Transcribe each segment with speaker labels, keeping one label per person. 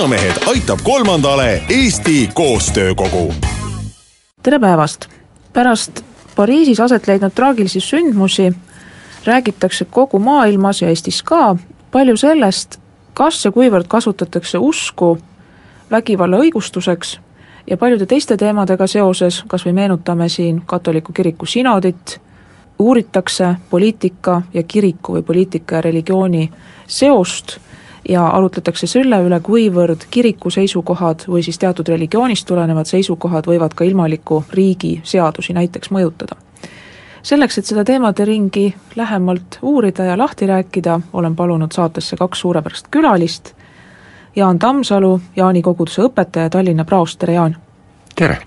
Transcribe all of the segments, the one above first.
Speaker 1: vanamehed
Speaker 2: aitab kolmandale Eesti Koostöökogu.
Speaker 3: tere päevast! pärast Pariisis aset leidnud traagilisi sündmusi räägitakse kogu maailmas ja Eestis ka palju sellest, kas ja kuivõrd kasutatakse usku vägivalla õigustuseks ja paljude teiste teemadega seoses, kas või meenutame siin katoliku kiriku sinodit, uuritakse poliitika ja kiriku või poliitika ja religiooni seost ja arutletakse selle üle, kuivõrd kiriku seisukohad või siis teatud religioonist tulenevad seisukohad võivad ka ilmaliku riigi seadusi näiteks mõjutada. selleks, et seda teemade ringi lähemalt uurida ja lahti rääkida, olen palunud saatesse kaks suurepärast külalist, Jaan Tammsalu, Jaani koguduse õpetaja, Tallinna praost, tere Jaan!
Speaker 4: tere!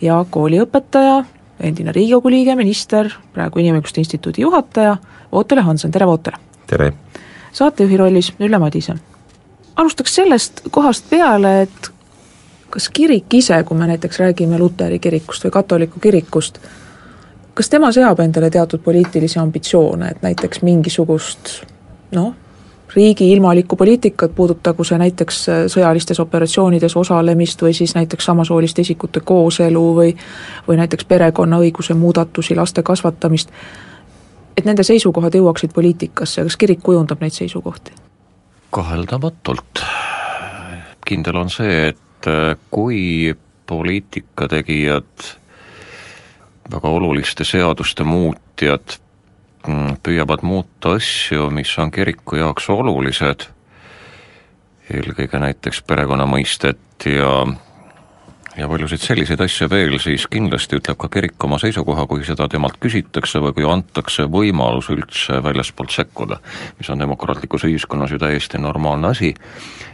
Speaker 3: ja kooliõpetaja, endine Riigikogu liige, minister, praegu Inimõiguste Instituudi juhataja, Vootele Hansen, tere Vootele!
Speaker 4: tere!
Speaker 3: Saatejuhi rollis Ülle Madise. alustaks sellest kohast peale, et kas kirik ise, kui me näiteks räägime luteri kirikust või katoliku kirikust, kas tema seab endale teatud poliitilisi ambitsioone, et näiteks mingisugust noh, riigi ilmalikku poliitikat, puudutagu see näiteks sõjalistes operatsioonides osalemist või siis näiteks samasooliste isikute kooselu või või näiteks perekonnaõiguse muudatusi, laste kasvatamist, et nende seisukohad jõuaksid poliitikasse, kas kirik kujundab neid seisukohti?
Speaker 4: kaheldamatult. kindel on see, et kui poliitikategijad, väga oluliste seaduste muutjad püüavad muuta asju, mis on kiriku jaoks olulised, eelkõige näiteks perekonna mõistet ja ja paljusid selliseid asju veel, siis kindlasti ütleb ka kirik oma seisukoha, kui seda temalt küsitakse või kui antakse võimalus üldse väljaspoolt sekkuda, mis on demokraatlikus ühiskonnas ju täiesti normaalne asi,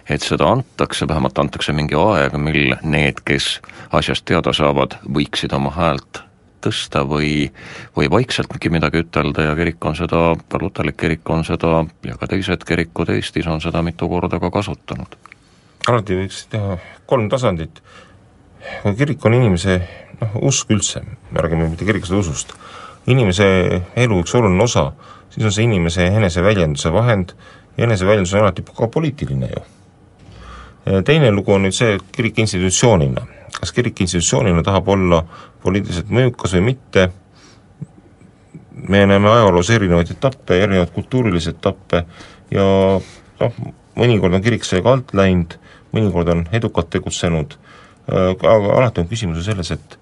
Speaker 4: et seda antakse, vähemalt antakse mingi aeg, mil need, kes asjast teada saavad, võiksid oma häält tõsta või, või vaikseltki midagi ütelda ja kirik on seda, luterlik kirik on seda ja ka teised kirikud Eestis on seda mitu korda ka kasutanud.
Speaker 5: alati võiks teha kolm tasandit, kirik on inimese noh, usk üldse, räägime mitte kirikust, usust, inimese elu üks oluline osa, siis on see inimese eneseväljenduse vahend. Ja eneseväljendus on alati ka poliitiline ju. teine lugu on nüüd see, et kirik institutsioonina. Kas kirik institutsioonina tahab olla poliitiliselt mõjukas või mitte, me näeme ajaloos erinevaid etappe, erinevaid kultuurilisi etappe ja noh, mõnikord on kirik sellega alt läinud, mõnikord on edukalt tegutsenud, aga alati on küsimus ju selles, et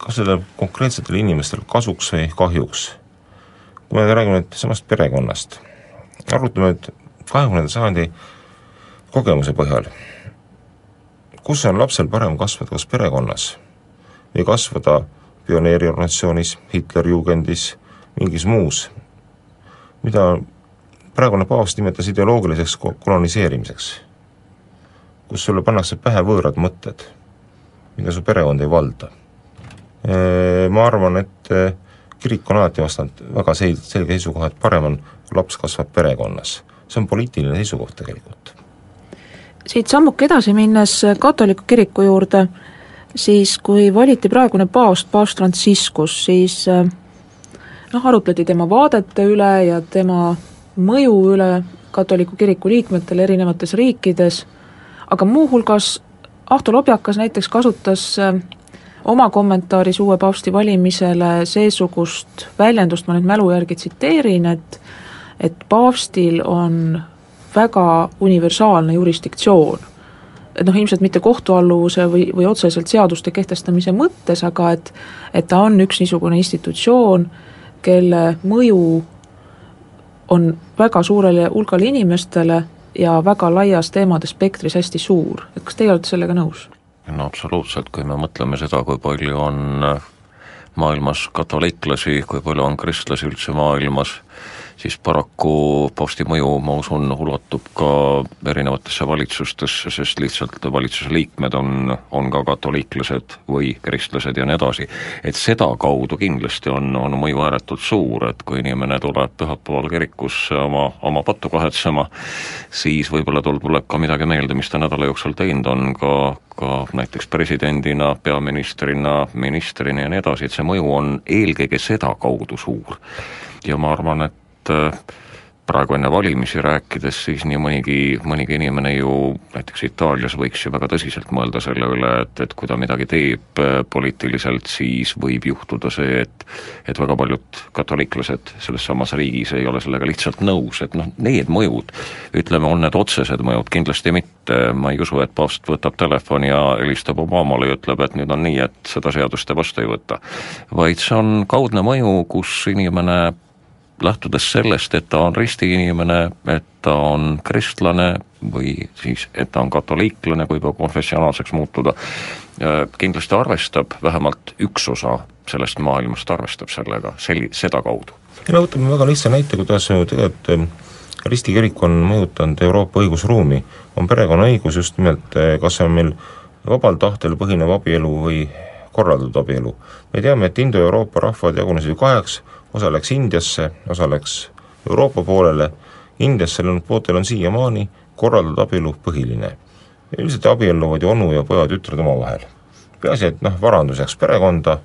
Speaker 5: kas sellel konkreetsetel inimestel kasuks või kahjuks. kui me räägime nüüd samast perekonnast, arutame nüüd kahekümnenda sajandi kogemuse põhjal kus on lapsel parem kasvada, kas perekonnas või kasvada pioneeriorganisatsioonis, Hitlerjugendis, mingis muus, mida praegune paavst nimetas ideoloogiliseks koloniseerimiseks, kus sulle pannakse pähe võõrad mõtted, mida su perekond ei valda. Ma arvan, et kirik on alati vastanud väga selge, selge seisukoha, et parem on, laps kasvab perekonnas. see on poliitiline seisukoht tegelikult
Speaker 3: siit sammuke edasi minnes katoliku kiriku juurde, siis kui valiti praegune paavst, paavst Franciscus, siis noh, arutleti tema vaadete üle ja tema mõju üle katoliku kiriku liikmetele erinevates riikides, aga muuhulgas Ahto Lobjakas näiteks kasutas eh, oma kommentaaris uue paavsti valimisele seesugust väljendust, ma nüüd mälu järgi tsiteerin, et et paavstil on väga universaalne jurisdiktsioon. et noh, ilmselt mitte kohtualluvuse või, või otseselt seaduste kehtestamise mõttes, aga et et ta on üks niisugune institutsioon, kelle mõju on väga suurele hulgale inimestele ja väga laias teemade spektris hästi suur, et kas teie olete sellega nõus?
Speaker 4: no absoluutselt, kui me mõtleme seda, kui palju on maailmas katoliiklasi, kui palju on kristlasi üldse maailmas, siis paraku paavsti mõju, ma usun, ulatub ka erinevatesse valitsustesse, sest lihtsalt valitsuse liikmed on, on ka katoliiklased või kristlased ja nii edasi. et sedakaudu kindlasti on, on mõju ääretult suur, et kui inimene tuleb pühapäeval kirikusse oma, oma pattu kahetsema, siis võib-olla tal tuleb ka midagi meelde, mis ta nädala jooksul teinud on, ka, ka näiteks presidendina, peaministrina, ministrina ja nii edasi, et see mõju on eelkõige sedakaudu suur. ja ma arvan, et et äh, praegu enne valimisi rääkides, siis nii mõnigi, mõnigi inimene ju näiteks Itaalias võiks ju väga tõsiselt mõelda selle üle, et, et kui ta midagi teeb äh, poliitiliselt, siis võib juhtuda see, et et väga paljud katoliiklased selles samas riigis ei ole sellega lihtsalt nõus, et noh, need mõjud, ütleme, on need otsesed mõjud, kindlasti mitte, ma ei usu, et paavst võtab telefoni ja helistab Obamale ja ütleb, et nüüd on nii, et seda seadust te vastu ei võta. vaid see on kaudne mõju, kus inimene lähtudes sellest, et ta on ristiinimene, et ta on kristlane või siis, et ta on katoliiklane, kui juba konfessionaalseks muutuda, kindlasti arvestab, vähemalt üks osa sellest maailmast arvestab sellega, sel-, sedakaudu.
Speaker 5: ja no võtame väga lihtsa näite, kuidas tegelikult ristikirik on mõjutanud Euroopa õigusruumi, on perekonnaõigus just nimelt, eh, kas see on meil vabal tahtel põhinev abielu või korraldatud abielu. me teame, et Indo-Euroopa rahvad jagunesid ju kaheks, osa läks Indiasse, osa läks Euroopa poolele, Indias sellel pooltel on siiamaani korraldatud abielu põhiline. üldiselt abielluvad ju onu ja poja-tütred omavahel. peaasi, et noh, varandus jääks perekonda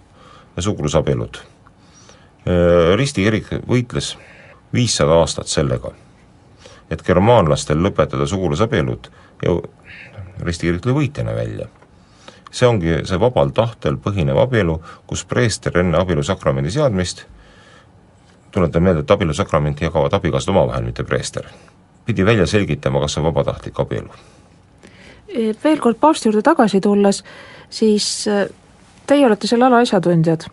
Speaker 5: ja sugulusabielud. Risti kirik võitles viissada aastat sellega, et germaanlastel lõpetada sugulusabielud ja Risti kirik tuli võitjana välja see ongi see vabal tahtel põhinev abielu, kus preester enne abielusakramendi seadmist tuletan meelde, et abielusakramenti jagavad abikaasad omavahel, mitte preester. pidi välja selgitama, kas on vabatahtlik abielu.
Speaker 3: E, veel kord paavsti juurde tagasi tulles, siis e, teie olete selle ala asjatundjad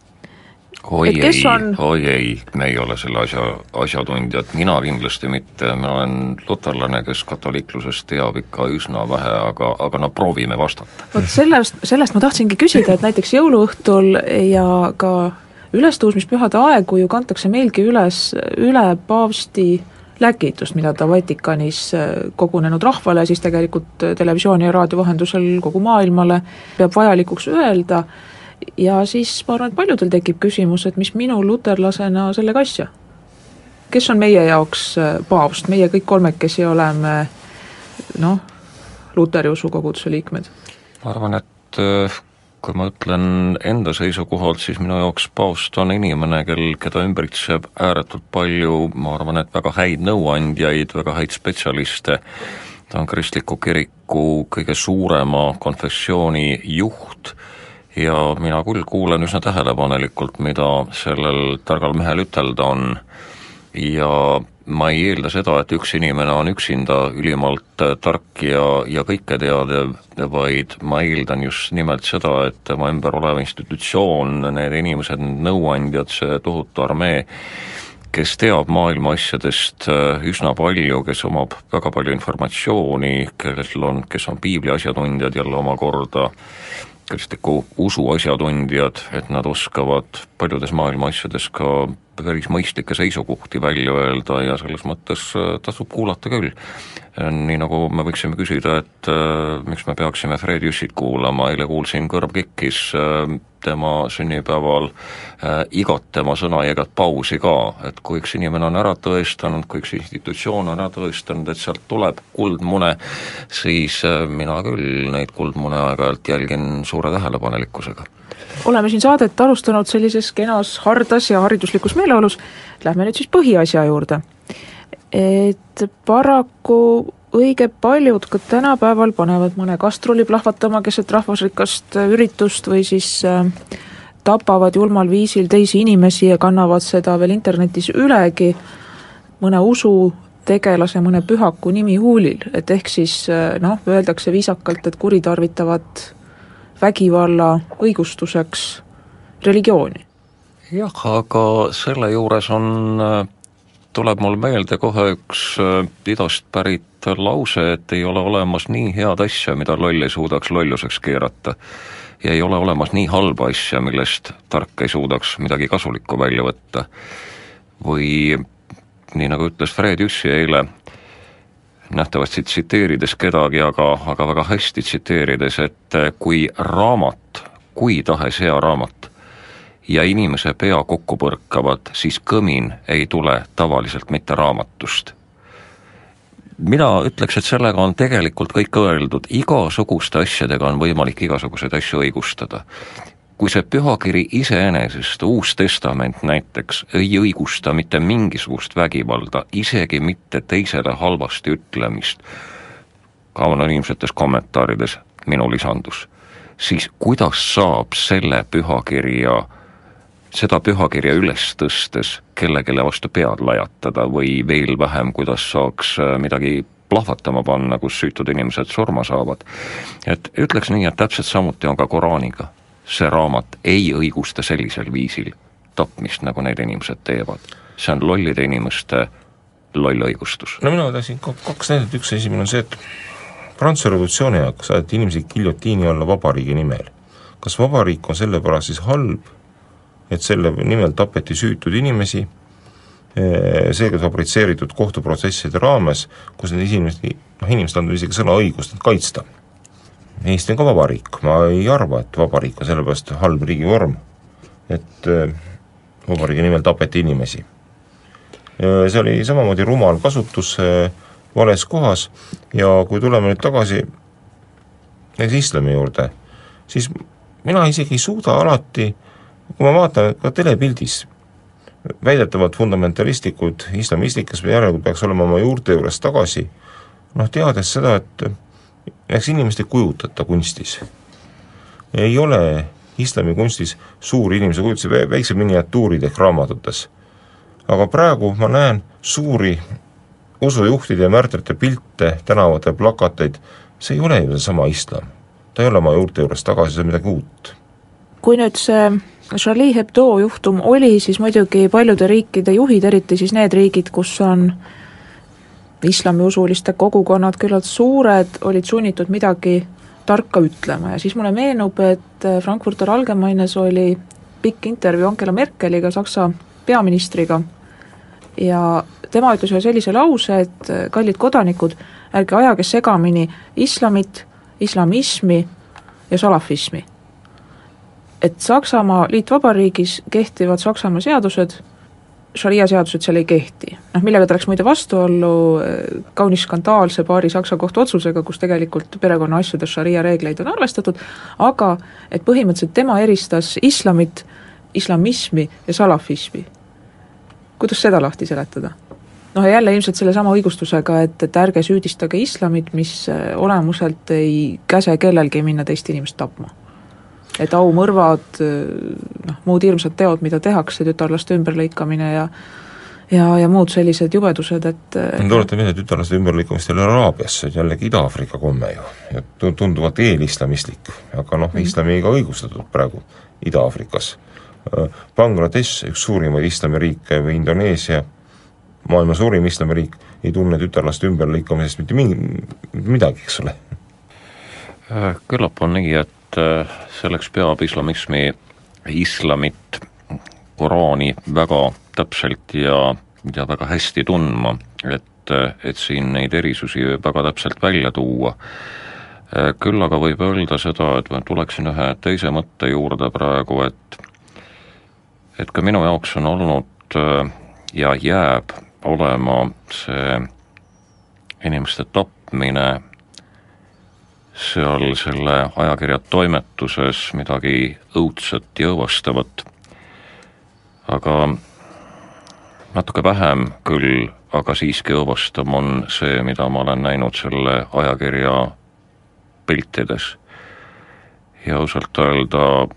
Speaker 4: oi ei on..., oi ei, me ei ole selle asja, asjatundjad, mina kindlasti mitte, ma olen luterlane, kes katoliiklusest teab ikka üsna vähe, aga, aga no proovime vastata.
Speaker 3: vot sellest, sellest ma tahtsingi küsida, et näiteks jõuluõhtul ja ka ülestõusmispühade aegu ju kantakse meilgi üles üle paavsti läkitust, mida ta Vatikanis äh, kogunenud rahvale, siis tegelikult äh, televisiooni ja raadio vahendusel kogu maailmale peab vajalikuks öelda ja siis ma arvan, et paljudel tekib küsimus, et mis minul luterlasena sellega asja. kes on meie jaoks äh, paavst, meie kõik kolmekesi oleme noh, luteri usukoguduse liikmed?
Speaker 4: ma arvan, et kui ma ütlen enda seisukohalt, siis minu jaoks paavst on inimene, kel, keda ümbritseb ääretult palju, ma arvan, et väga häid nõuandjaid, väga häid spetsialiste, ta on kristliku kiriku kõige suurema konfessiooni juht ja mina küll kuulan üsna tähelepanelikult, mida sellel targal mehel ütelda on. Ja ma ei eelda seda, et üks inimene on üksinda ülimalt tark ja, ja kõiketeadev, vaid ma eeldan just nimelt seda, et tema ümber olev institutsioon, need inimesed, need nõuandjad, see tohutu armee, kes teab maailma asjadest äh, üsna palju, kes omab väga palju informatsiooni, kellel on, kes on piibli asjatundjad jälle omakorda, kristliku usu asjatundjad, et nad oskavad paljudes maailma asjades ka päris mõistlikke seisukohti välja öelda ja selles mõttes äh, tasub kuulata küll. nii nagu me võiksime küsida, et äh, miks me peaksime Fred Jüssit kuulama, eile kuulsin Kõrv kikkis äh, tema sünnipäeval äh, igat tema sõna ja igat pausi ka, et kui üks inimene on ära tõestanud, kui üks institutsioon on ära tõestanud, et sealt tuleb kuldmune, siis äh, mina küll neid kuldmune aeg-ajalt jälgin suure tähelepanelikkusega
Speaker 3: oleme siin saadet alustanud sellises kenas, hardas ja hariduslikus meeleolus, lähme nüüd siis põhiasja juurde. et paraku õige paljud ka tänapäeval panevad mõne kastrulli plahvatama keset rahvusrikast üritust või siis äh, tapavad julmal viisil teisi inimesi ja kannavad seda veel internetis ülegi. Mõne usutegelase, mõne pühaku nimi huulil, et ehk siis äh, noh, öeldakse viisakalt, et kuritarvitavad vägivalla õigustuseks religiooni.
Speaker 4: jah, aga selle juures on, tuleb mul meelde kohe üks äh, idast pärit lause, et ei ole olemas nii head asja, mida loll ei suudaks lolluseks keerata. ja ei ole olemas nii halba asja, millest tark ei suudaks midagi kasulikku välja võtta. või nii nagu ütles Fred Jüssi eile, nähtavasti tsiteerides kedagi, aga, aga väga hästi tsiteerides, et kui raamat, kui tahes hea raamat, ja inimese pea kokku põrkavad, siis kõmin ei tule tavaliselt mitte raamatust. mina ütleks, et sellega on tegelikult kõik öeldud, igasuguste asjadega on võimalik igasuguseid asju õigustada kui see pühakiri iseenesest, Uus Testament näiteks, ei õigusta mitte mingisugust vägivalda, isegi mitte teisele halvasti ütlemist, ka anonüümsetes kommentaarides minu lisandus, siis kuidas saab selle pühakirja, seda pühakirja üles tõstes kellelegi vastu pead lajatada või veel vähem, kuidas saaks äh, midagi plahvatama panna, kus süütud inimesed surma saavad. et ütleks nii, et täpselt samuti on ka Koraaniga see raamat ei õigusta sellisel viisil tapmist, nagu need inimesed teevad. see on lollide inimeste loll õigustus.
Speaker 5: no mina tahtsin kaks näidet, üks esimene on see, et Prantsuse revolutsiooni ajal saadeti inimesi giljotiini alla vabariigi nimel. kas vabariik on sellepärast siis halb, et selle nimel tapeti süütuid inimesi, seega fabritseeritud kohtuprotsesside raames, kus need inimesed, noh inimesed on isegi sõnaõigust, et kaitsta Eesti on ka vabariik, ma ei arva, et vabariik on sellepärast halb riigivorm, et äh, vabariigi nimel tapeti inimesi. see oli samamoodi rumal kasutus vales kohas ja kui tuleme nüüd tagasi näiteks islami juurde, siis mina isegi ei suuda alati, kui ma vaatan ka telepildis, väidetavalt fundamentalistlikud islamistid, kes järelikult peaks olema oma juurte juures tagasi, noh teades seda, et eks inimest ei kujutata kunstis. ei ole islami suuri inimesi kujutusi, väiksed miniatuurid ehk raamatutes. aga praegu ma näen suuri usujuhtide ja märtrite pilte, tänavate plakateid, see ei ole ju seesama islam. ta ei ole oma juurte juures tagasi, see on midagi uut.
Speaker 3: kui nüüd see Charlie Hebdo juhtum oli, siis muidugi paljude riikide juhid, eriti siis need riigid, kus on islamiusuliste kogukonnad küllalt suured, olid sunnitud midagi tarka ütlema ja siis mulle meenub, et Frankfurter Allgemeines oli pikk intervjuu Angela Merkeliga, Saksa peaministriga, ja tema ütles ühe sellise lause, et kallid kodanikud, ärge ajage segamini islamit, islamismi ja salafismi. et Saksamaa liitvabariigis kehtivad Saksamaa seadused šaria seadused seal ei kehti. noh, millega ta läks muide vastuollu eh, kaunis skandaalse paari Saksa kohtuotsusega, kus tegelikult perekonnaasjades šaria reegleid on arvestatud, aga et põhimõtteliselt tema eristas islamit, islamismi ja salafismi. kuidas seda lahti seletada? noh, ja jälle ilmselt sellesama õigustusega, et, et ärge süüdistage islamit, mis eh, olemuselt ei käse kellelgi minna teist inimest tapma et aumõrvad, noh, muud hirmsad teod, mida tehakse, tütarlaste ümberlõikamine ja ja, ja muud sellised jubedused, et
Speaker 5: ma tuletan meelde, tütarlaste ümberlõikamist ei ole Araabias, see on jällegi Ida-Aafrika komme ju, ja tunduvalt eelislamistlik, aga noh mm, -hmm. islami ei ka õigustatud praegu Ida-Aafrikas. Bangladesh, üks suurimaid islamiriike või Indoneesia, maailma suurim islamiriik, ei tunne tütarlaste ümberlõikamisest mitte mingi, midagi, eks ole.
Speaker 4: küllap on nii, et et äh, selleks peab islamismi, islamit, Koraani väga täpselt ja, ja väga hästi tundma, et, et siin neid erisusi väga täpselt välja tuua. Äh, küll aga võib öelda seda, et ma tuleksin ühe teise mõtte juurde praegu, et et ka minu jaoks on olnud äh, ja jääb olema see inimeste tapmine seal selle ajakirja toimetuses midagi õudset ja õõvastavat, aga natuke vähem küll, aga siiski õõvastav on see, mida ma olen näinud selle ajakirja piltides. ja ausalt öelda,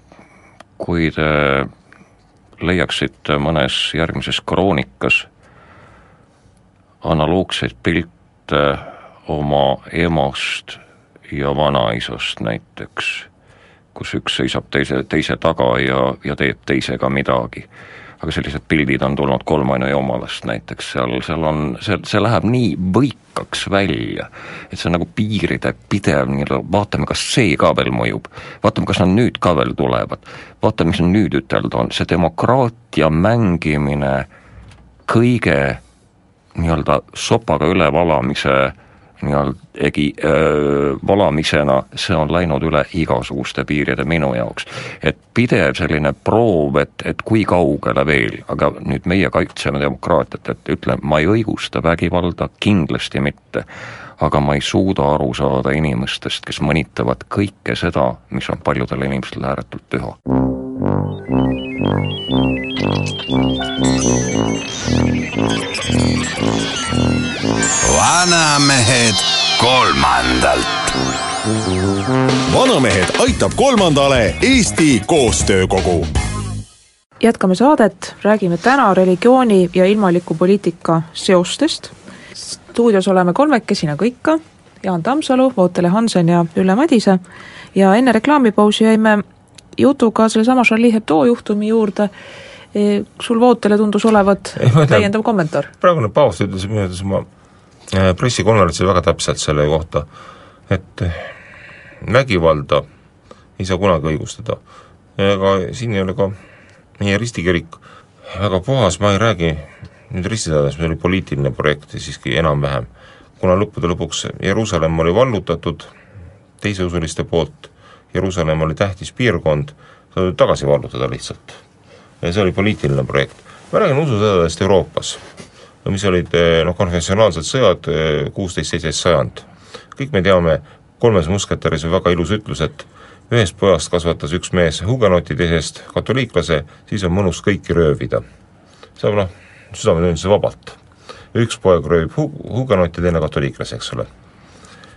Speaker 4: kui te leiaksite mõnes järgmises kroonikas analoogseid pilte oma emast ja vanaisast näiteks, kus üks seisab teise, teise taga ja, ja teeb teisega midagi. aga sellised pildid on tulnud kolmaine jumalast näiteks, seal, seal on, see, see läheb nii võikaks välja, et see on nagu piiride pidev nii-öelda, vaatame, kas see ka veel mõjub, vaatame, kas nad nüüd ka veel tulevad, vaatame, mis nüüd ütelda on, see demokraatia mängimine kõige nii-öelda sopaga ülevalamise nii-öelda egi- äh,, valamisena, see on läinud üle igasuguste piiride minu jaoks. et pidev selline proov, et, et kui kaugele veel, aga nüüd meie kaitseme demokraatiat, et ütlen, ma ei õigusta vägivalda, kindlasti mitte, aga ma ei suuda aru saada inimestest, kes mõnitavad kõike seda, mis on paljudele inimestele ääretult püha.
Speaker 1: Vanamehed kolmandalt.
Speaker 2: vanamehed aitab kolmandale Eesti Koostöökogu.
Speaker 3: jätkame saadet, räägime täna religiooni ja ilmaliku poliitika seostest. stuudios oleme kolmekesi nagu ikka, Jaan Tammsalu, Vootele Hansen ja Ülle Madise ja enne reklaamipausi jäime jutuga sellesama Charlie Hebdo juhtumi juurde, sul Vootele tundus olevat täiendav kommentaar?
Speaker 5: praegune paavst ütles arvates oma äh, pressikonverentsil väga täpselt selle kohta, et vägivalda ei saa kunagi õigustada. ega siin ei ole ka meie ristikirik väga puhas, ma ei räägi nüüd ristisadest, mis oli poliitiline projekt ja siiski enam-vähem, kuna lõppude lõpuks Jeruusalemm oli vallutatud teiseusuliste poolt, Jeruusalemm oli tähtis piirkond, seda tuli tagasi vallutada lihtsalt. ja see oli poliitiline projekt. ma räägin ususõdadest Euroopas, mis olid eh, noh, konfessionaalsed sõjad, eh, kuusteist, seitseteist sajand. kõik me teame, kolmes musketäris on väga ilus ütlus, et ühest pojast kasvatas üks mees hugenoti, teisest katoliiklase, siis on mõnus kõiki röövida. saab noh, südametunnistuse vabalt. üks poeg röövib hu-, hugenotti, teine katoliiklase, eks ole.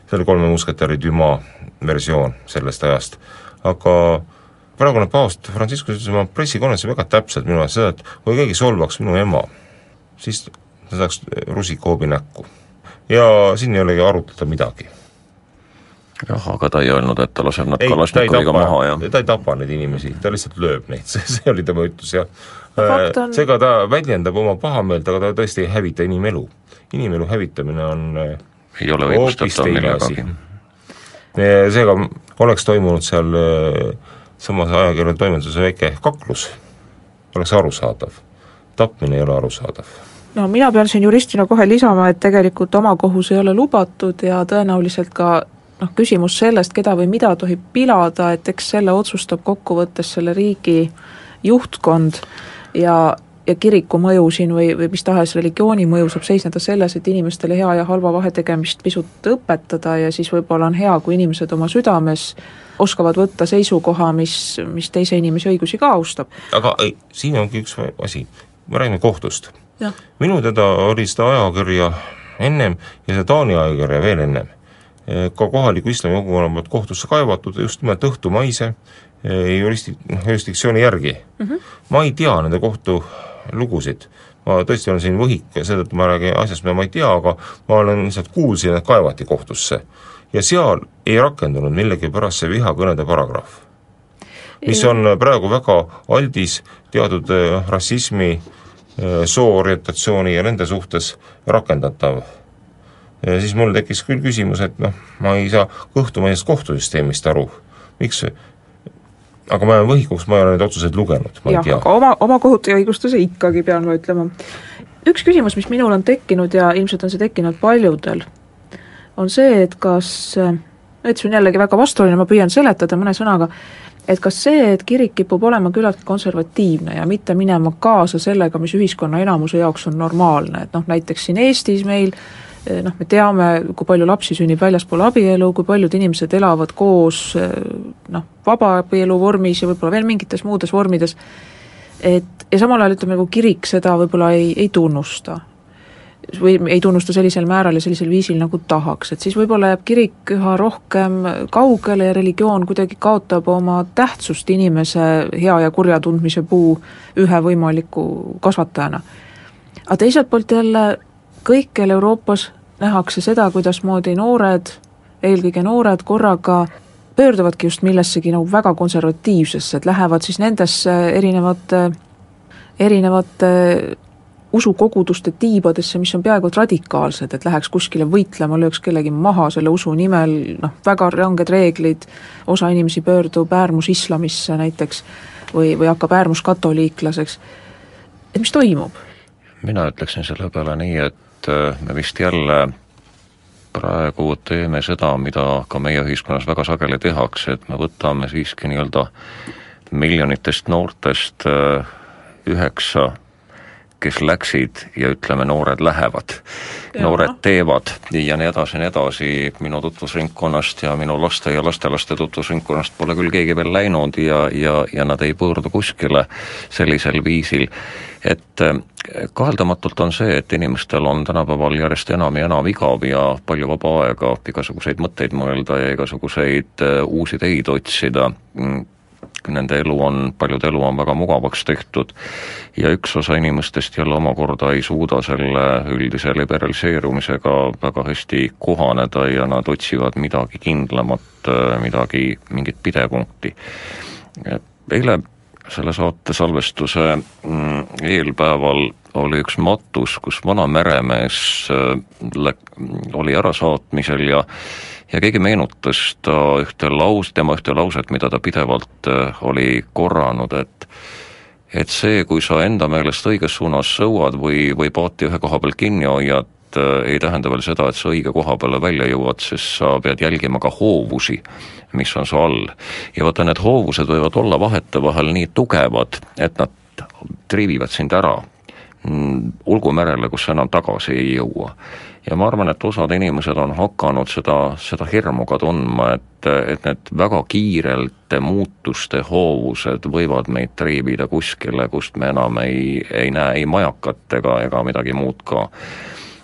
Speaker 5: see oli kolme musketäri Dumas versioon sellest ajast, aga praegune paavst Franciscus ütles oma pressikonverentsil väga täpselt minu arust seda, et kui keegi solvaks minu ema, siis ta saaks rusikahoobi näkku. ja siin ei olegi arutleda midagi.
Speaker 4: jah, aga ta ei öelnud, et ta laseb nad
Speaker 5: ei, ta ei
Speaker 4: Kalašnikoviga maha ja
Speaker 5: ta ei tapa neid inimesi, ta lihtsalt lööb neid, see, see oli tema ütlus ja
Speaker 3: fakt on-
Speaker 5: seega ta väljendab oma pahameelt, aga ta tõesti ei hävita inimelu. inimelu hävitamine on äh,
Speaker 4: ei ole õigustatav millegagi.
Speaker 5: Seega oleks toimunud seal äh, samas ajakirja toimetuse väike kaklus, oleks arusaadav. tapmine ei ole arusaadav.
Speaker 3: no mina pean siin juristina kohe lisama, et tegelikult omakohus ei ole lubatud ja tõenäoliselt ka noh, küsimus sellest, keda või mida tohib pilada, et eks selle otsustab kokkuvõttes selle riigi juhtkond ja, ja kiriku mõju siin või, või mis tahes religiooni mõju saab seisneda selles, et inimestele hea ja halva vahetegemist pisut õpetada ja siis võib-olla on hea, kui inimesed oma südames oskavad võtta seisukoha, mis, mis teise inimese õigusi ka austab.
Speaker 5: aga ei, siin ongi üks asi, me räägime kohtust. minu teada oli seda ajakirja ennem ja seda Taani ajakirja veel ennem ka kohaliku islami kogukonna poolt kohtusse kaevatud just nimelt õhtumaise eh, juristi, jurisdiktsiooni järgi mm. -hmm. ma ei tea nende kohtulugusid, ma tõesti olen siin võhik ja seetõttu ma räägin asjast, mida ma ei tea, aga ma olen lihtsalt kuulsin, et kaevati kohtusse. ja seal ei rakendunud millegipärast see vihakõnede paragrahv, mis on praegu väga aldis teatud eh, rassismi, eh, sooorientatsiooni ja nende suhtes rakendatav. Ja siis mul tekkis küll küsimus, et noh, ma ei saa kõhtumaisest kohtusüsteemist aru, miks aga ma jään võhikuks, ma ei ole neid otsuseid lugenud, ma
Speaker 3: jah,
Speaker 5: ei tea.
Speaker 3: aga oma, oma kohut ja õigustuse ikkagi pean ma ütlema. üks küsimus, mis minul on tekkinud ja ilmselt on see tekkinud paljudel, on see, et kas, et see on jällegi väga vastuoluline, ma püüan seletada mõne sõnaga, et kas see, et kirik kipub olema küllaltki konservatiivne ja mitte minema kaasa sellega, mis ühiskonna enamuse jaoks on normaalne, et noh, näiteks siin Eestis meil eh, noh, me teame, kui palju lapsi sünnib väljaspool abielu, kui paljud inimesed elavad koos eh, noh, vabaabielu vormis ja võib-olla veel mingites muudes vormides, et ja samal ajal ütleme, nagu kirik seda võib-olla ei, ei tunnusta. või ei tunnusta sellisel määral ja sellisel viisil, nagu tahaks, et siis võib-olla jääb kirik üha rohkem kaugele ja religioon kuidagi kaotab oma tähtsust inimese hea ja kurja tundmise puu ühe võimaliku kasvatajana. aga teiselt poolt jälle kõikjal Euroopas nähakse seda, kuidasmoodi noored, eelkõige noored korraga pöörduvadki just millessegi nagu väga konservatiivsesse, et lähevad siis nendesse erinevate, erinevate usukoguduste tiibadesse, mis on peaaegu et radikaalsed, et läheks kuskile võitlema, lööks kellegi maha selle usu nimel, noh, väga ranged reeglid, osa inimesi pöördub äärmusislamisse näiteks või, või hakkab äärmuskatoliiklaseks, et mis toimub?
Speaker 4: mina ütleksin selle peale nii, et et äh, me vist jälle praegu teeme seda, mida ka meie ühiskonnas väga sageli tehakse, et me võtame siiski nii-öelda miljonitest noortest äh, üheksa kes läksid ja ütleme, noored lähevad, noored teevad ja nii edasi ja nii edasi, minu tutvusringkonnast ja minu laste ja lastelaste tutvusringkonnast pole küll keegi veel läinud ja, ja, ja nad ei pöördu kuskile sellisel viisil, et eh, kaheldamatult on see, et inimestel on tänapäeval järjest enam ja enam igav ja palju vaba aega igasuguseid mõtteid mõelda ja igasuguseid eh, uusi teid otsida. Mm, nende elu on, paljude elu on väga mugavaks tehtud ja üks osa inimestest jälle omakorda ei suuda selle üldise liberaliseerumisega väga hästi kohaneda ja nad otsivad midagi kindlamat, midagi, mingit pidepunkti. eile selle saate salvestuse mm, eelpäeval oli üks matus, kus vana meremees äh, oli ärasaatmisel ja ja keegi meenutas ta ühte laus, tema ühte lauset, mida ta pidevalt äh, oli korranud, et et see, kui sa enda meelest õiges suunas sõuad või, või paati ühe koha peal kinni hoiad, äh, ei tähenda veel seda, et sa õige koha peale välja jõuad, sest sa pead jälgima ka hoovusi, mis on su all. ja vaata, need hoovused võivad olla vahetevahel nii tugevad, et nad triivivad sind ära. Mm, olgu merele, kus sa enam tagasi ei jõua. Ja ma arvan, et osad inimesed on hakanud seda, seda hirmu ka tundma, et, et need väga kiirelt muutuste hoovused võivad meid triibida kuskile, kust me enam ei, ei näe ei majakat ega, ega midagi muud ka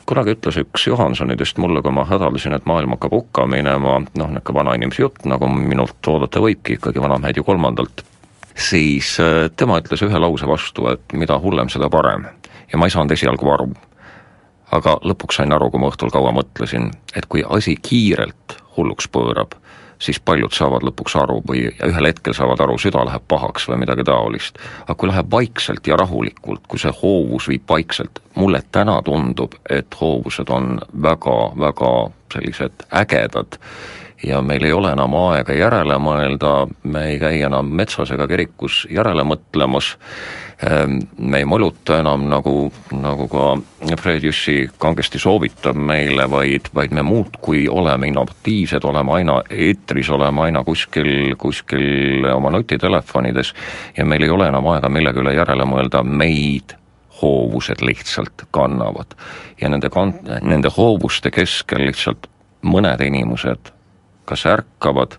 Speaker 4: kunagi ütles üks Johansonidest mulle, kui ma hädaldasin, et maailm hakkab hukka minema, noh, niisugune vanainimese jutt, nagu minult oodata võibki ikkagi vanamehed ju kolmandalt, siis äh, tema ütles ühe lause vastu, et mida hullem, seda parem. ja ma ei saanud esialgu aru aga lõpuks sain aru, kui ma õhtul kaua mõtlesin, et kui asi kiirelt hulluks pöörab, siis paljud saavad lõpuks aru või ühel hetkel saavad aru, süda läheb pahaks või midagi taolist. aga kui läheb vaikselt ja rahulikult, kui see hoovus viib vaikselt, mulle täna tundub, et hoovused on väga-väga sellised ägedad ja meil ei ole enam aega järele mõelda, me ei käi enam metsas ega kirikus järele mõtlemas me ei moluta enam, nagu, nagu ka Fred Jüssi kangesti soovitab meile, vaid, vaid me muudkui oleme innovatiivsed, oleme aina eetris, oleme aina kuskil, kuskil oma nutitelefonides ja meil ei ole enam aega millegi üle järele mõelda, meid hoovused lihtsalt kannavad. ja nende kan-, nende hoovuste keskel lihtsalt mõned inimesed kas ärkavad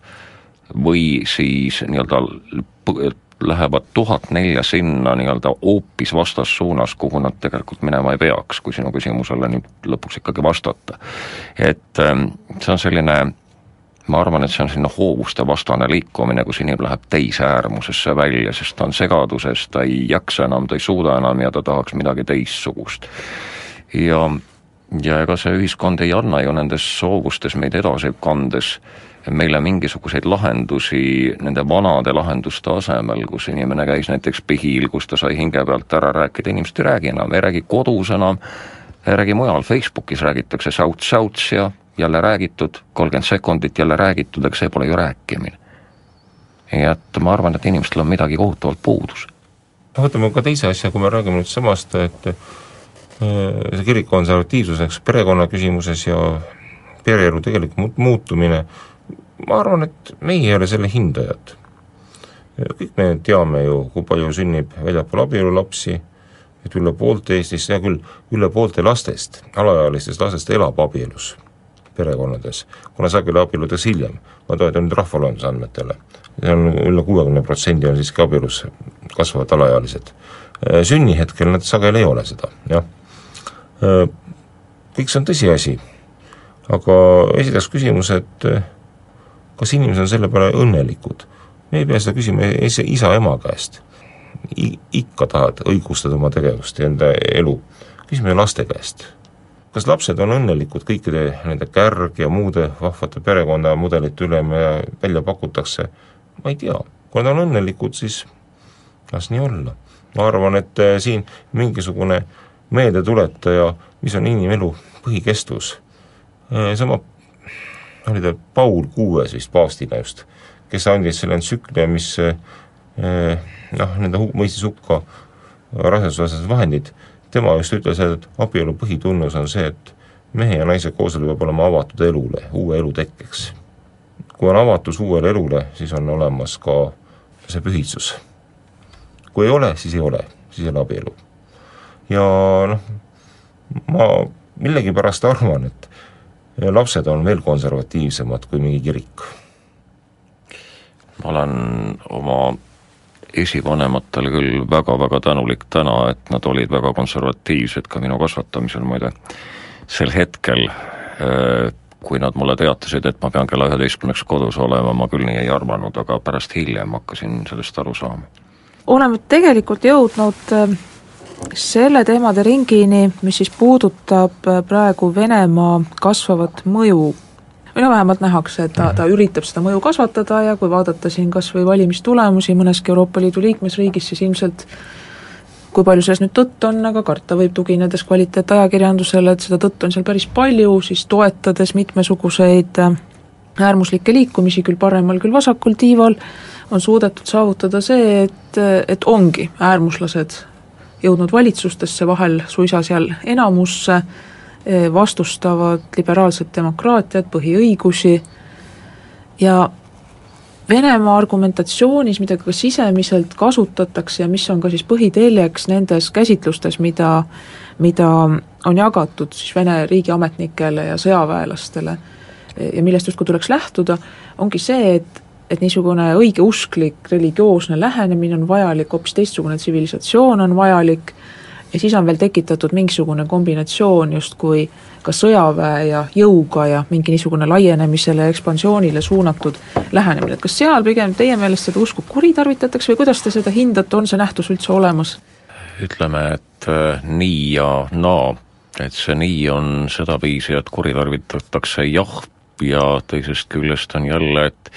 Speaker 4: või siis nii-öelda lähevad tuhat nelja sinna nii-öelda hoopis vastassuunas, kuhu nad tegelikult minema ei peaks, kui sinu küsimusele nüüd lõpuks ikkagi vastata. et ähm, see on selline ma arvan, et see on selline hoovuste vastane liikumine, kus inimene läheb teise äärmusesse välja, sest ta on segaduses, ta ei jaksa enam, ta ei suuda enam ja ta tahaks midagi teistsugust. ja, ja ega see ühiskond ei anna ju nendes soovustes meid edasi kandes meile mingisuguseid lahendusi nende vanade lahenduste asemel, kus inimene käis näiteks pihil, kus ta sai hinge pealt ära rääkida, inimesed ei räägi enam, ei räägi kodus enam, ei räägi mujal, Facebookis räägitakse säuts-säuts ja jälle räägitud, kolmkümmend sekundit jälle räägitud, aga see pole ju rääkimine. nii et ma arvan, et inimestel on midagi kohutavalt puudus.
Speaker 5: võtame ka teise asja, kui me räägime nüüd samast, et äh, see kirikukonservatiivsuseks perekonna küsimuses ja pereelu tegelik muutumine ma arvan, et meie ei ole selle hindajad. kõik me teame ju, kui palju sünnib väljapool abielu lapsi, et üle poolte Eestis, hea küll, üle poolte lastest, alaealistest lastest elab abielus perekonnades, kuna sageli abielludes hiljem, ma toetun nüüd rahvaloenduse andmetele, see on üle kuuekümne protsendi on siiski abielus kasvavad alaealised. sünnihetkel nad sageli ei ole seda, jah. kõik see on tõsiasi, aga esiteks küsimus, et kas inimesed on selle peale õnnelikud? me ei pea seda küsima isa-ema käest. ikka tahad õigustada oma tegevust ja enda elu, küsime laste käest. kas lapsed on õnnelikud kõikide nende kärg ja muude vahvate perekonnamudelite üle, mida välja pakutakse? ma ei tea, kui nad on õnnelikud, siis las nii olla. ma arvan, et eh, siin mingisugune meeldetuletaja, mis on inimelu põhikestvus, eh, sama oli ta Paul Kuues vist paavstina just, kes andis selle entsüklia, mis eh, noh, nende mõistis hukka rasedusvastased vahendid, tema just ütles, et abielu põhitunnus on see, et mehe ja naise kooselu peab olema avatud elule, uue elu tekkeks. kui on avatus uuele elule, siis on olemas ka see pühitsus. kui ei ole, siis ei ole, siis ei ole abielu. ja noh, ma millegipärast arvan, et lapsed on veel konservatiivsemad kui mingi kirik.
Speaker 4: ma olen oma esivanematele küll väga-väga tänulik täna, et nad olid väga konservatiivsed ka minu kasvatamisel muide. sel hetkel, äh, kui nad mulle teatasid, et ma pean kella üheteistkümneks kodus olema, ma küll nii ei arvanud, aga pärast hiljem hakkasin sellest aru saama.
Speaker 3: oleme tegelikult jõudnud äh, selle teemade ringini, mis siis puudutab äh, praegu Venemaa kasvavat mõju. No vähemalt nähakse, et ta, ta üritab seda mõju kasvatada ja kui vaadata siin kas või valimistulemusi mõneski Euroopa Liidu liikmesriigis, siis ilmselt kui palju selles nüüd tõtt on, aga karta võib, tuginedes kvaliteetajakirjandusele, et seda tõtt on seal päris palju, siis toetades mitmesuguseid äh, äärmuslikke liikumisi küll paremal, küll vasakul tiival, on suudetud saavutada see, et, et ongi äärmuslased jõudnud valitsustesse, vahel suisa seal enamusse, eh, vastustavad liberaalset demokraatiat, põhiõigusi ja Venemaa argumentatsioonis, mida ka sisemiselt kasutatakse ja mis on ka siis põhiteljeks nendes käsitlustes, mida, mida on jagatud siis Vene riigiametnikele ja sõjaväelastele ja millest justkui tuleks lähtuda, ongi see, et et niisugune õigeusklik religioosne lähenemine on vajalik, hoopis teistsugune tsivilisatsioon on vajalik ja siis on veel tekitatud mingisugune kombinatsioon justkui ka sõjaväe ja jõuga ja mingi niisugune laienemisele ja ekspansioonile suunatud lähenemine, et kas seal pigem teie meelest seda usku kuritarvitatakse või kuidas te seda hindate, on see nähtus üldse olemas?
Speaker 4: ütleme, et äh, nii ja naa, et see nii on sedaviisi, et kuritarvitatakse jah, ja teisest küljest on jälle, et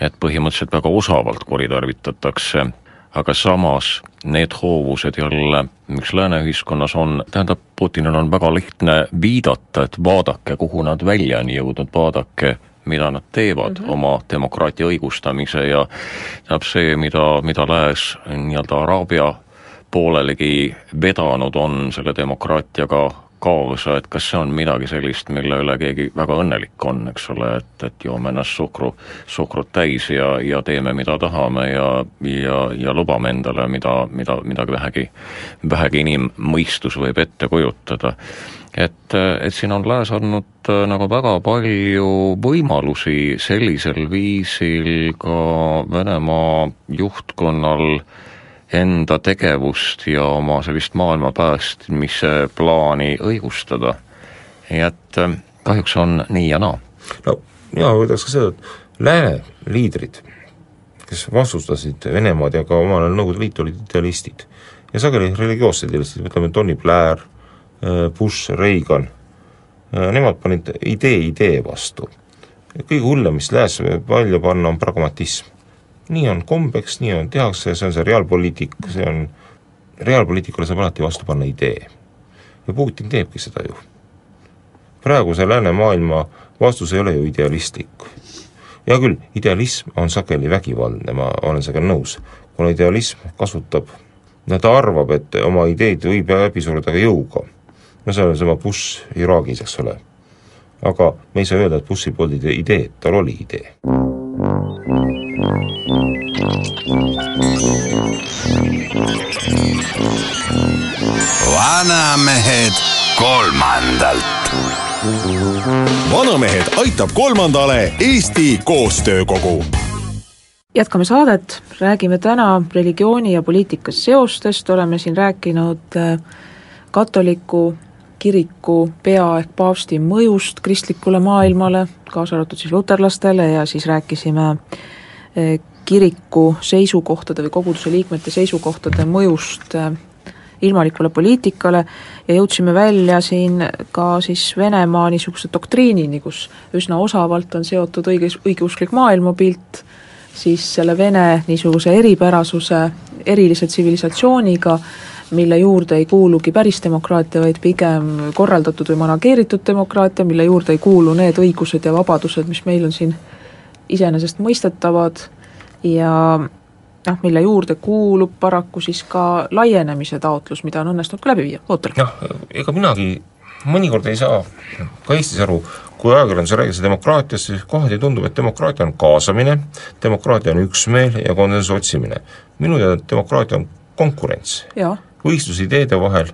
Speaker 4: et põhimõtteliselt väga osavalt kuritarvitatakse, aga samas need hoovused jälle, mis lääne ühiskonnas on, tähendab, Putinil on väga lihtne viidata, et vaadake, kuhu nad välja on jõudnud, vaadake, mida nad teevad mm -hmm. oma demokraatia õigustamise ja tähendab see, mida, mida lääs nii-öelda Araabia poolelegi vedanud on selle demokraatiaga kaasa, et kas see on midagi sellist, mille üle keegi väga õnnelik on, eks ole, et, et joome ennast suhkru, suhkrut täis ja, ja teeme, mida tahame ja, ja, ja lubame endale, mida, mida, mida vähegi, vähegi inimmõistus võib ette kujutada. et, et siin on lääs andnud äh, nagu väga palju võimalusi sellisel viisil ka Venemaa juhtkonnal äh, enda tegevust ja oma sellist maailma päästmise plaani õigustada. nii et äh, kahjuks on nii ja naa.
Speaker 5: no mina ütleks ka seda, et lääne liidrid, kes vastustasid Venemaad ja ka omal ajal Nõukogude Liitu, olid idealistid. ja sageli religioossed idealistid, ütleme Tony Blair, äh, Bush, Reagan, äh, nemad panid idee idee vastu. kõige hullem, mis lääs võib välja panna, on pragmatism nii on kombeks, nii on, tehakse, see on see reaalpoliitik, see on, reaalpoliitikule saab alati vastu panna idee. ja Putin teebki seda ju. praeguse läänemaailma vastus ei ole ju idealistlik. hea küll, idealism on sageli vägivaldne, ma olen sellega nõus, kuna idealism kasutab, no ta arvab, et oma ideid võib läbi suruda ka jõuga. no see on seesama Bush Iraagis, eks ole. aga me ei saa öelda, et Bushil polnud ideed, tal oli idee
Speaker 1: vanamehed kolmandalt.
Speaker 2: vanamehed aitab kolmandale Eesti Koostöökogu.
Speaker 3: Jätkame saadet, räägime täna religiooni ja poliitika seostest, oleme siin rääkinud äh, katoliku kiriku pea ehk paavsti mõjust kristlikule maailmale, kaasa arvatud siis luterlastele ja siis rääkisime äh, kiriku seisukohtade või koguduse liikmete seisukohtade mõjust äh, ilmalikule poliitikale ja jõudsime välja siin ka siis Venemaa niisuguse doktriinini, kus üsna osavalt on seotud õiges, õigeusklik maailmapilt siis selle Vene niisuguse eripärasuse, erilise tsivilisatsiooniga, mille juurde ei kuulugi päris demokraatia, vaid pigem korraldatud või manageeritud demokraatia, mille juurde ei kuulu need õigused ja vabadused, mis meil on siin iseenesestmõistetavad ja noh, mille juurde kuulub paraku siis ka laienemise taotlus, mida on õnnestunud ka läbi viia, ootel.
Speaker 5: jah, ega minagi mõnikord ei saa ka Eestis aru, kui ajakirjanduse räägitakse demokraatiast, siis kohati tundub, et demokraatia on kaasamine, demokraatia on üksmeel ja konsensuse otsimine. minu teada demokraatia on konkurents, võistlus ideede vahel,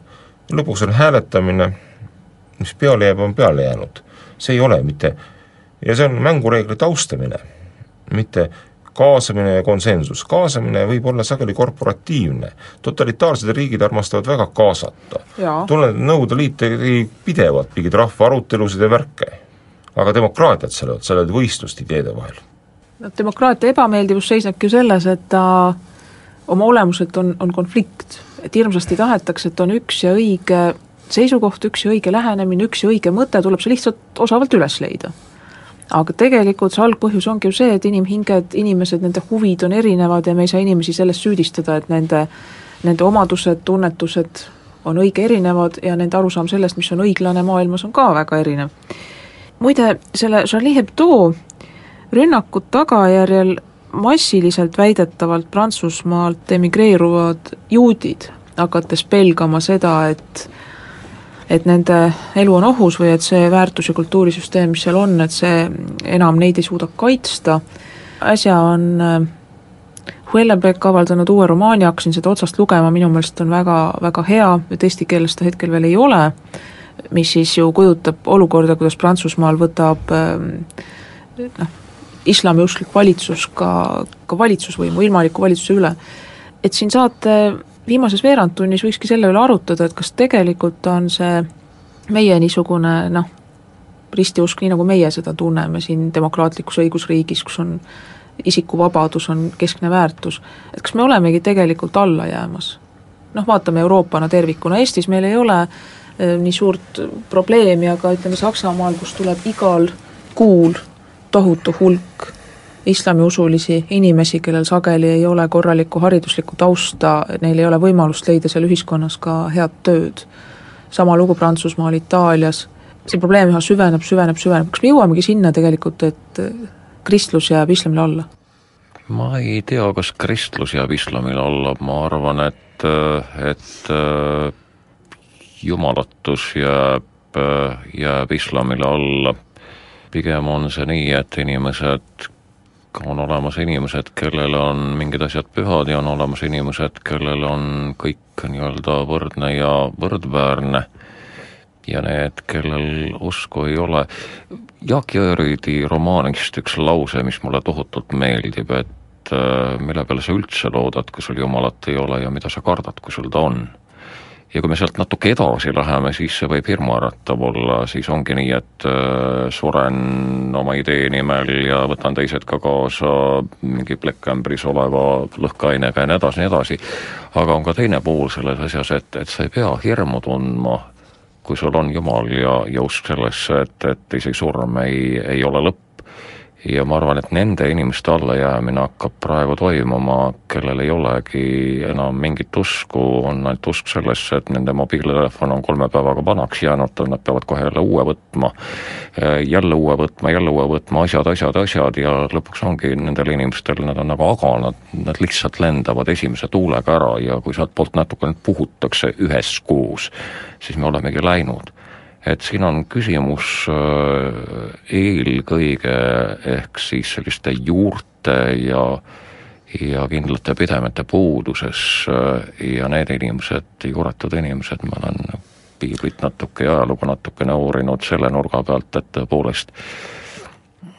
Speaker 5: lõpuks on hääletamine, mis peale jääb, on peale jäänud. see ei ole mitte, ja see on mängureeglite austamine, mitte kaasamine ja konsensus, kaasamine võib olla sageli korporatiivne, totalitaarsed riigid armastavad väga kaasata. tunnen, Nõukogude Liit tegi pidevalt mingeid rahvaarutelusid ja värke, aga demokraatiat seal ei olnud, seal olnud võistlust ideede vahel.
Speaker 3: no demokraatia ebameeldivus seisnebki ju selles, et ta oma olemuselt on, on konflikt, et hirmsasti tahetakse, et on üks ja õige seisukoht, üks ja õige lähenemine, üks ja õige mõte, tuleb see lihtsalt osavalt üles leida aga tegelikult see algpõhjus ongi ju see, et inimhinged, inimesed, nende huvid on erinevad ja me ei saa inimesi selles süüdistada, et nende, nende omadused, tunnetused on õige erinevad ja nende arusaam sellest, mis on õiglane maailmas, on ka väga erinev. muide, selle Charlie Hebdo rünnaku tagajärjel massiliselt väidetavalt Prantsusmaalt emigreeruvad juudid, hakates pelgama seda, et et nende elu on ohus või et see väärtus- ja kultuurisüsteem, mis seal on, et see enam neid ei suuda kaitsta, äsja on äh, Huellenbeck avaldanud uue romaani, hakkasin seda otsast lugema, minu meelest on väga, väga hea, et eesti keeles ta hetkel veel ei ole, mis siis ju kujutab olukorda, kuidas Prantsusmaal võtab äh, noh, islamiusklik valitsus ka, ka valitsusvõimu, ilmaliku valitsuse üle. et siin saate viimases veerandtunnis võikski selle üle arutada, et kas tegelikult on see meie niisugune noh, ristiusk, nii nagu meie seda tunneme siin demokraatlikus õigusriigis, kus on isikuvabadus on keskne väärtus, et kas me olemegi tegelikult alla jäämas? noh, vaatame Euroopana tervikuna, Eestis meil ei ole e, nii suurt probleemi, aga ütleme Saksamaal, kus tuleb igal kuul tohutu hulk islamiusulisi inimesi, kellel sageli ei ole korralikku hariduslikku tausta, neil ei ole võimalust leida seal ühiskonnas ka head tööd. sama lugu Prantsusmaal, Itaalias, see probleem üha süveneb, süveneb, süveneb, kas me jõuamegi sinna tegelikult, et kristlus jääb islamile alla?
Speaker 4: ma ei tea, kas kristlus jääb islamile alla, ma arvan, et, et jumalatus jääb, jääb islamile alla. pigem on see nii, et inimesed on olemas inimesed, kellele on mingid asjad pühad ja on olemas inimesed, kellel on kõik nii-öelda võrdne ja võrdväärne ja need, kellel usku ei ole. Jaak Jõerüüdi romaanist üks lause, mis mulle tohutult meeldib, et äh, mille peale sa üldse loodad, kui sul Jumalat ei ole ja mida sa kardad, kui sul ta on ja kui me sealt natuke edasi läheme, siis see võib hirmuäratav olla, siis ongi nii, et äh, suren oma idee nimel ja võtan teised ka kaasa mingi plekkambris oleva lõhkeainega ja nii edasi, nii edasi, aga on ka teine pool selles asjas, et, et sa ei pea hirmu tundma, kui sul on Jumal ja, ja usk sellesse, et, et isegi surm ei, ei ole lõpp, ja ma arvan, et nende inimeste allajäämine hakkab praegu toimuma, kellel ei olegi enam mingit usku, on ainult usk sellesse, et nende mobiiltelefon on kolme päevaga vanaks jäänud, nad peavad kohe jälle uue võtma, jälle uue võtma, jälle uue võtma, asjad, asjad, asjad. Ja lõpuks ongi nendel inimestel, nad on nagu aganad, nad lihtsalt lendavad esimese tuulega ära. Ja kui sealtpoolt natuke nüüd puhutakse üheskoos, siis me olemegi läinud et siin on küsimus äh, eelkõige ehk siis selliste juurte ja ja kindlate pidemete puuduses äh, ja need inimesed, juuretud inimesed, ma olen piiblit natuke ja ajalugu natukene uurinud selle nurga pealt, et tõepoolest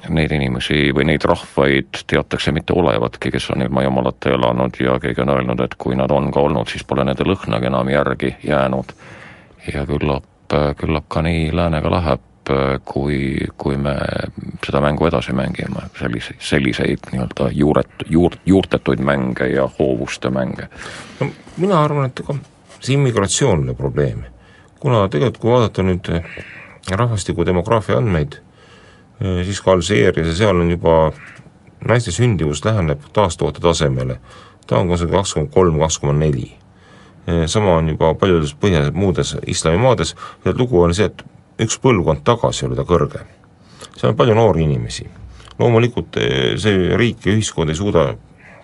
Speaker 4: neid inimesi või neid rahvaid teatakse mitte olevatki, kes on ilma jumalata elanud ja keegi on öelnud, et kui nad on ka olnud, siis pole nende lõhnagi enam järgi jäänud. Ja küllap küllap, küllap ka nii läänega läheb, kui, kui me seda mängu edasi mängime, selliseid, selliseid nii-öelda juuret-, juur-, juurtetuid mänge ja hoovuste mänge.
Speaker 5: no mina arvan, et ega see immigratsioon on probleem. kuna tegelikult, kui vaadata nüüd eh, rahvastiku demograafia andmeid, siis ka Alžeerias ja seal on juba naiste sündivus läheneb taastoote tasemele, ta on kuskil kakskümmend kolm, kaks koma neli sama on juba paljudes põhja, muudes islamimaades, lugu on see, et üks põlvkond tagasi oli ta kõrge. seal on palju noori inimesi. loomulikult see riik ja ühiskond ei suuda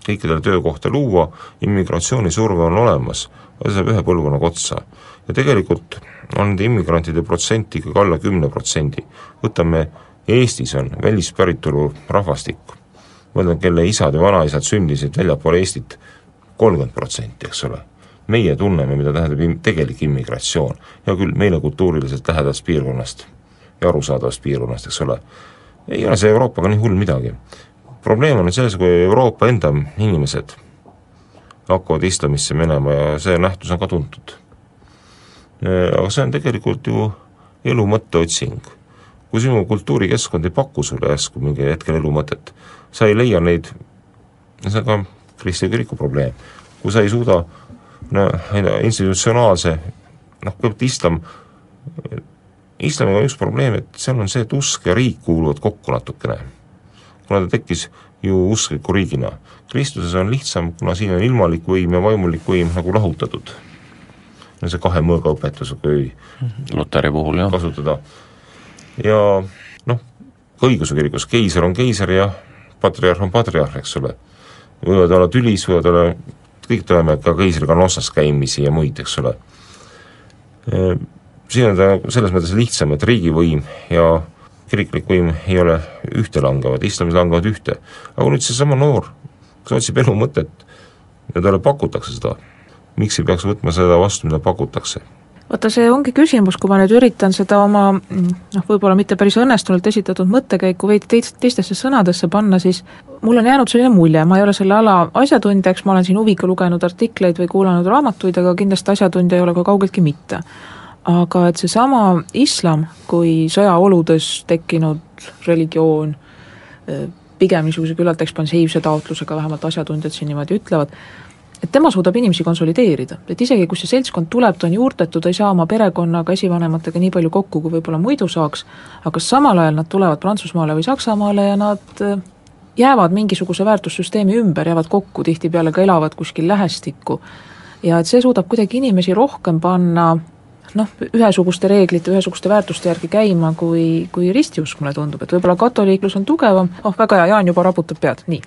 Speaker 5: kõikidele töökohta luua, immigratsioonisurve on olemas, aga see saab ühe põlvkonnaga otsa. ja tegelikult on nende immigrantide protsent ikkagi alla kümne protsendi. võtame, Eestis on välispäritolu rahvastik, mõtlen, kelle isad ja vanaisad sündisid väljapool Eestit, kolmkümmend protsenti, eks ole. Meie tunneme, mida tähendab im-, tegelik immigratsioon. hea küll, meile kultuuriliselt lähedast piirkonnast ja arusaadavast piirkonnast, eks ole, ei ole see Euroopaga nii hull midagi. probleem on selles, kui Euroopa enda inimesed hakkavad islamisse minema ja see nähtus on ka tuntud. Aga see on tegelikult ju elu mõtteotsing. kui sinu kultuurikeskkond ei paku sulle järsku mingil hetkel elu mõtet, sa ei leia neid, see on ka Kristi kiriku probleem, kui sa ei suuda no institutsionaalse noh, kõigepealt islam, islamiga on üks probleem, et seal on see, et usk ja riik kuuluvad kokku natukene. kuna ta tekkis ju uskliku riigina. Kristuses on lihtsam, kuna siin on ilmalik võim ja vaimulik võim nagu lahutatud. no see kahe mõõga õpetus, kui
Speaker 4: Luteri puhul jah.
Speaker 5: kasutada. ja noh, ka õigeusu kirikus keiser on keiser ja patriarh on patriarh, eks ole. võivad olla tülis, võivad olla, kõik teame ka otsas käimisi ja muid, eks ole. siin on ta selles mõttes lihtsam, et riigivõim ja kiriklik võim ei ole ühte langevad, islamis langevad ühte. aga nüüd seesama noor, kes otsib elu mõtet ja talle pakutakse seda, miks ei peaks võtma seda vastu, mida pakutakse?
Speaker 3: Vaata, see ongi küsimus, kui ma nüüd üritan seda oma noh, võib-olla mitte päris õnnestunult esitatud mõttekäiku veidi teist, teistesse sõnadesse panna, siis mul on jäänud selline mulje, ma ei ole selle ala asjatundja, eks ma olen siin huviga lugenud artikleid või kuulanud raamatuid, aga kindlasti asjatundja ei ole ka kaugeltki mitte. Aga et seesama islam kui sõjaoludes tekkinud religioon, pigem niisuguse küllalt ekspansiivse taotlusega, vähemalt asjatundjad siin niimoodi ütlevad, et tema suudab inimesi konsolideerida, et isegi kui see seltskond tuleb, ta on juurtetud, ta ei saa oma perekonnaga, esivanematega nii palju kokku, kui võib-olla muidu saaks, aga samal ajal nad tulevad Prantsusmaale või Saksamaale ja nad jäävad mingisuguse väärtussüsteemi ümber, jäävad kokku, tihtipeale ka elavad kuskil lähestikku. ja et see suudab kuidagi inimesi rohkem panna noh, ühesuguste reeglite, ühesuguste väärtuste järgi käima, kui, kui ristiusk, mulle tundub, et võib-olla katoliiklus on tugevam, oh väga hea, Jaan juba raputab pead, nii.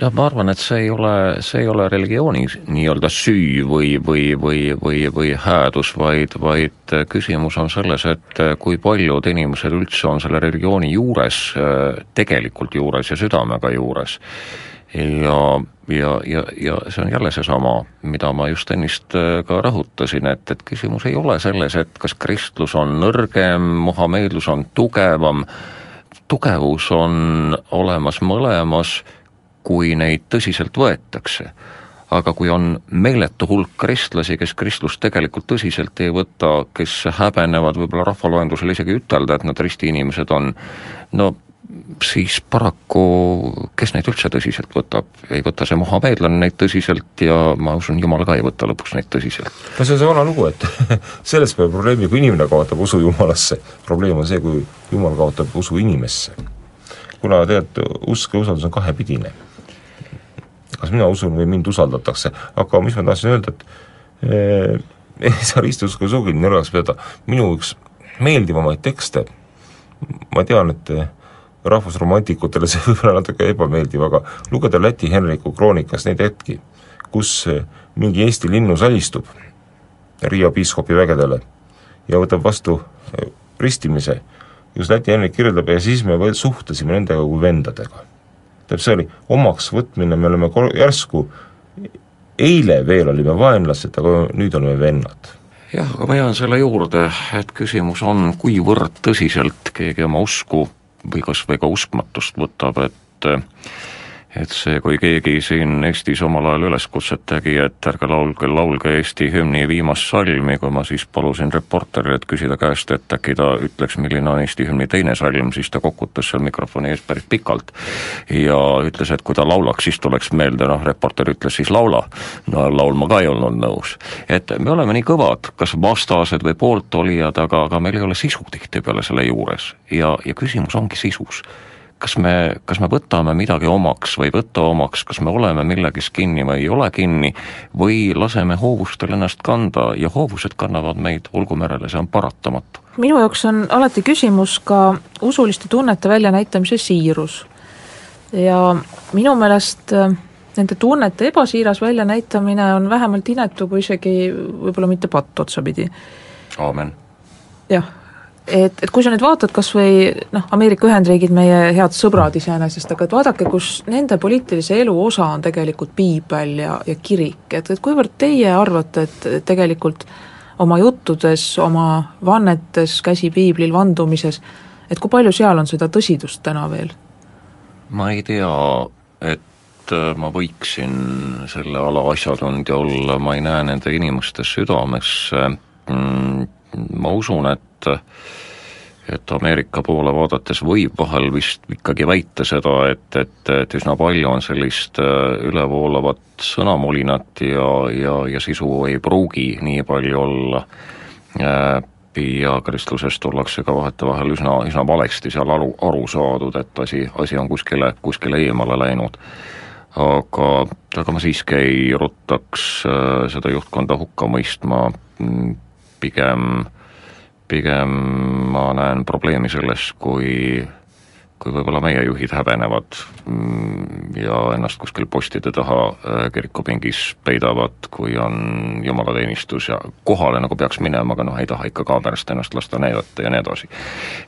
Speaker 4: Jah, ma arvan, et see ei ole, see ei ole religiooni nii-öelda süü või, või, või, või, või häädus, vaid, vaid küsimus on selles, et kui paljud inimesed üldse on selle religiooni juures, tegelikult juures ja südamega juures. Ja, ja, ja, ja see on jälle seesama, mida ma just ennist ka rõhutasin, et, et küsimus ei ole selles, et kas kristlus on nõrgem, muhameedlus on tugevam, tugevus on olemas mõlemas, kui neid tõsiselt võetakse. aga kui on meeletu hulk kristlasi, kes kristlust tegelikult tõsiselt ei võta, kes häbenevad võib-olla rahvaloendusel isegi ütelda, et nad ristiinimesed on, no siis paraku, kes neid üldse tõsiselt võtab, ei võta see muhameedlane neid tõsiselt ja ma usun, jumal ka ei võta lõpuks neid tõsiselt.
Speaker 5: no see on see vana lugu, et selles pole probleemi, kui inimene kaotab usu jumalasse, probleem on see, kui jumal kaotab usu inimesse. kuna tegelikult usk ja usaldus on kahepidine. Kas mina usun või mind usaldatakse, aga mis ma tahtsin öelda, et eh, ei saa ristiusku sugugi nõrgaks pidada, minu üks meeldivamaid tekste, ma tean, et rahvusromantikutele see võib olla natuke ebameeldiv, aga lugeda Läti Henriku kroonikast neid hetki, kus mingi Eesti linnus alistub Riia piiskopi vägedele ja võtab vastu ristimise, just Läti Henrik kirjeldab ja siis me suhtlesime nendega kui vendadega. Tähendab, see oli omaks võtmine, me oleme kor-, järsku eile veel olime vaenlased, aga nüüd oleme vennad.
Speaker 4: Jah, aga ma jään selle juurde, et küsimus on, kuivõrd tõsiselt keegi oma usku või kas või ka uskmatust võtab, et et see, kui keegi siin Eestis omal ajal üleskutset tegi, et ärge laulge, laulge Eesti hümni viimast salmi, kui ma siis palusin reporterilt küsida käest, et äkki ta ütleks, milline on Eesti hümni teine salm, siis ta kokutas seal mikrofoni ees päris pikalt. ja ütles, et kui ta laulaks, siis tuleks meelde, noh, reporter ütles siis laula. no laulma ka ei olnud nõus. et me oleme nii kõvad, kas vastased või pooltolijad, aga, aga meil ei ole sisu tihtipeale selle juures ja, ja küsimus ongi sisus kas me, kas me võtame midagi omaks või ei võta omaks, kas me oleme milleges kinni või ei ole kinni, või laseme hoovustel ennast kanda ja hoovused kannavad meid olgu merele, see on paratamatu.
Speaker 3: minu jaoks on alati küsimus ka usuliste tunnete väljanäitamise siirus. ja minu meelest nende tunnete ebasiiras väljanäitamine on vähemalt inetu, kui isegi võib-olla mitte patt otsapidi.
Speaker 4: aamen.
Speaker 3: jah, et, et kui sa nüüd vaatad kas või noh, Ameerika Ühendriigid, meie head sõbrad iseenesest, aga et vaadake, kus nende poliitilise elu osa on tegelikult piibel ja, ja kirik, et, et kuivõrd teie arvate, et tegelikult oma juttudes, oma vannetes, käsi piiblil vandumises, et kui palju seal on seda tõsidust täna veel?
Speaker 4: ma ei tea, et äh, ma võiksin selle ala asjatundja olla, ma ei näe nende inimeste südamesse, mm, ma usun, et et Ameerika poole vaadates võib vahel vist ikkagi väita seda, et, et, et üsna palju on sellist äh, ülevoolavat sõnamulinat ja, ja, ja sisu ei pruugi nii palju olla äh, ja kristlusest ollakse ka vahetevahel üsna, üsna valesti seal aru, aru saadud, et asi, asi on kuskile, kuskile eemale läinud. aga, aga ma siiski ei ruttaks äh, seda juhtkonda hukka mõistma, mm, pigem, pigem ma näen probleemi selles, kui kui võib-olla meie juhid häbenevad mm, ja ennast kuskil postide taha äh, kirikupingis peidavad, kui on jumalateenistus ja kohale nagu peaks minema, aga noh, ei taha ikka kaamerast ennast lasta näidata ja nii edasi.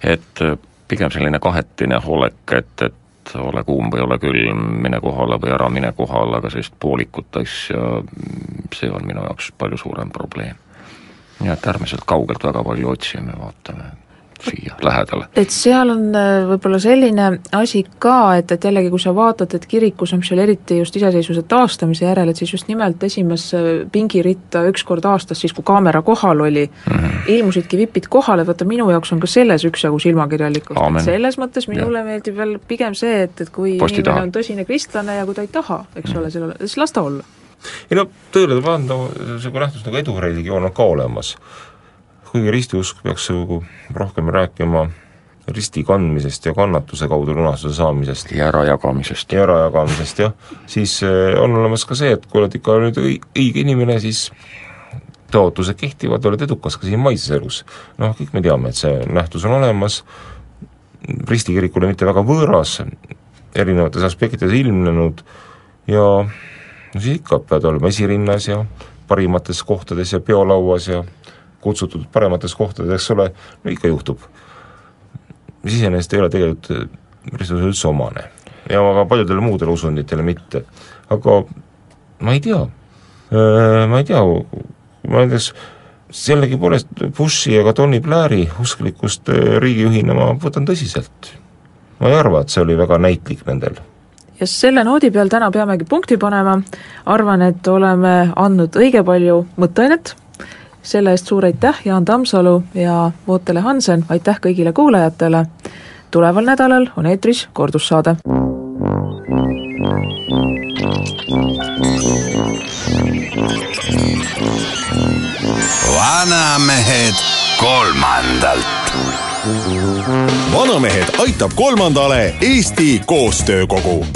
Speaker 4: et äh, pigem selline kahetine olek, et, et ole kuum või ole külm, mine kohale või ära mine kohale, aga sellist poolikut asja, mm, see on minu jaoks palju suurem probleem. Nii et ärme sealt kaugelt väga palju otsime, vaatame siia lähedale.
Speaker 3: et seal on äh, võib-olla selline asi ka, et, et jällegi, kui sa vaatad, et kirikus on seal eriti just iseseisvuse taastamise järel, et siis just nimelt esimesse pingiritta üks kord aastas, siis kui kaamera kohal oli mm, -hmm. ilmusidki vipid kohale, vaata minu jaoks on ka selles üksjagu silmakirjalikkust, selles mõttes minule ja. meeldib veel pigem see, et, et kui Posti inimene taha. on tõsine kristlane ja kui ta ei taha, eks mm -hmm. ole, siis las ta olla
Speaker 5: ei no tõele tuleb anda, niisugune nähtus nagu edureligioon on ka olemas kuigi ristiusk peaks nagu rohkem rääkima risti kandmisest ja kannatuse kaudu lunastuse saamisest.
Speaker 4: ja ärajagamisest.
Speaker 5: ja ärajagamisest, jah. siis eh, on olemas ka see, et kui oled ikka nüüd õige inimene, siis tõotused kehtivad, oled edukas ka siin maises elus. noh, kõik me teame, et see nähtus on olemas, ristikirikule mitte väga võõras, erinevates aspektides ilmnenud ja no siis ikka pead olema esirinnas ja parimates kohtades ja peolauas ja kutsutud paremates kohtades, eks ole, no ikka juhtub. mis iseenesest ei ole tegelikult Kristusele üldse omane. Ja väga paljudele muudele usunditele mitte, aga ma ei tea, äh, ma ei tea, ma näiteks sellegipoolest Bushi ja ka Tony Blairi usklikkust äh, riigijuhina ma võtan tõsiselt. ma ei arva, et see oli väga näitlik nendel
Speaker 3: ja selle noodi peal täna peamegi punkti panema, arvan, et oleme andnud õige palju mõtteainet. Selle eest suur aitäh, Jaan Tammsalu ja Vootele Hansen, aitäh kõigile kuulajatele, tuleval nädalal on eetris kordussaade.
Speaker 1: vanamehed kolmandalt.
Speaker 2: vanamehed aitab kolmandale Eesti Koostöökogu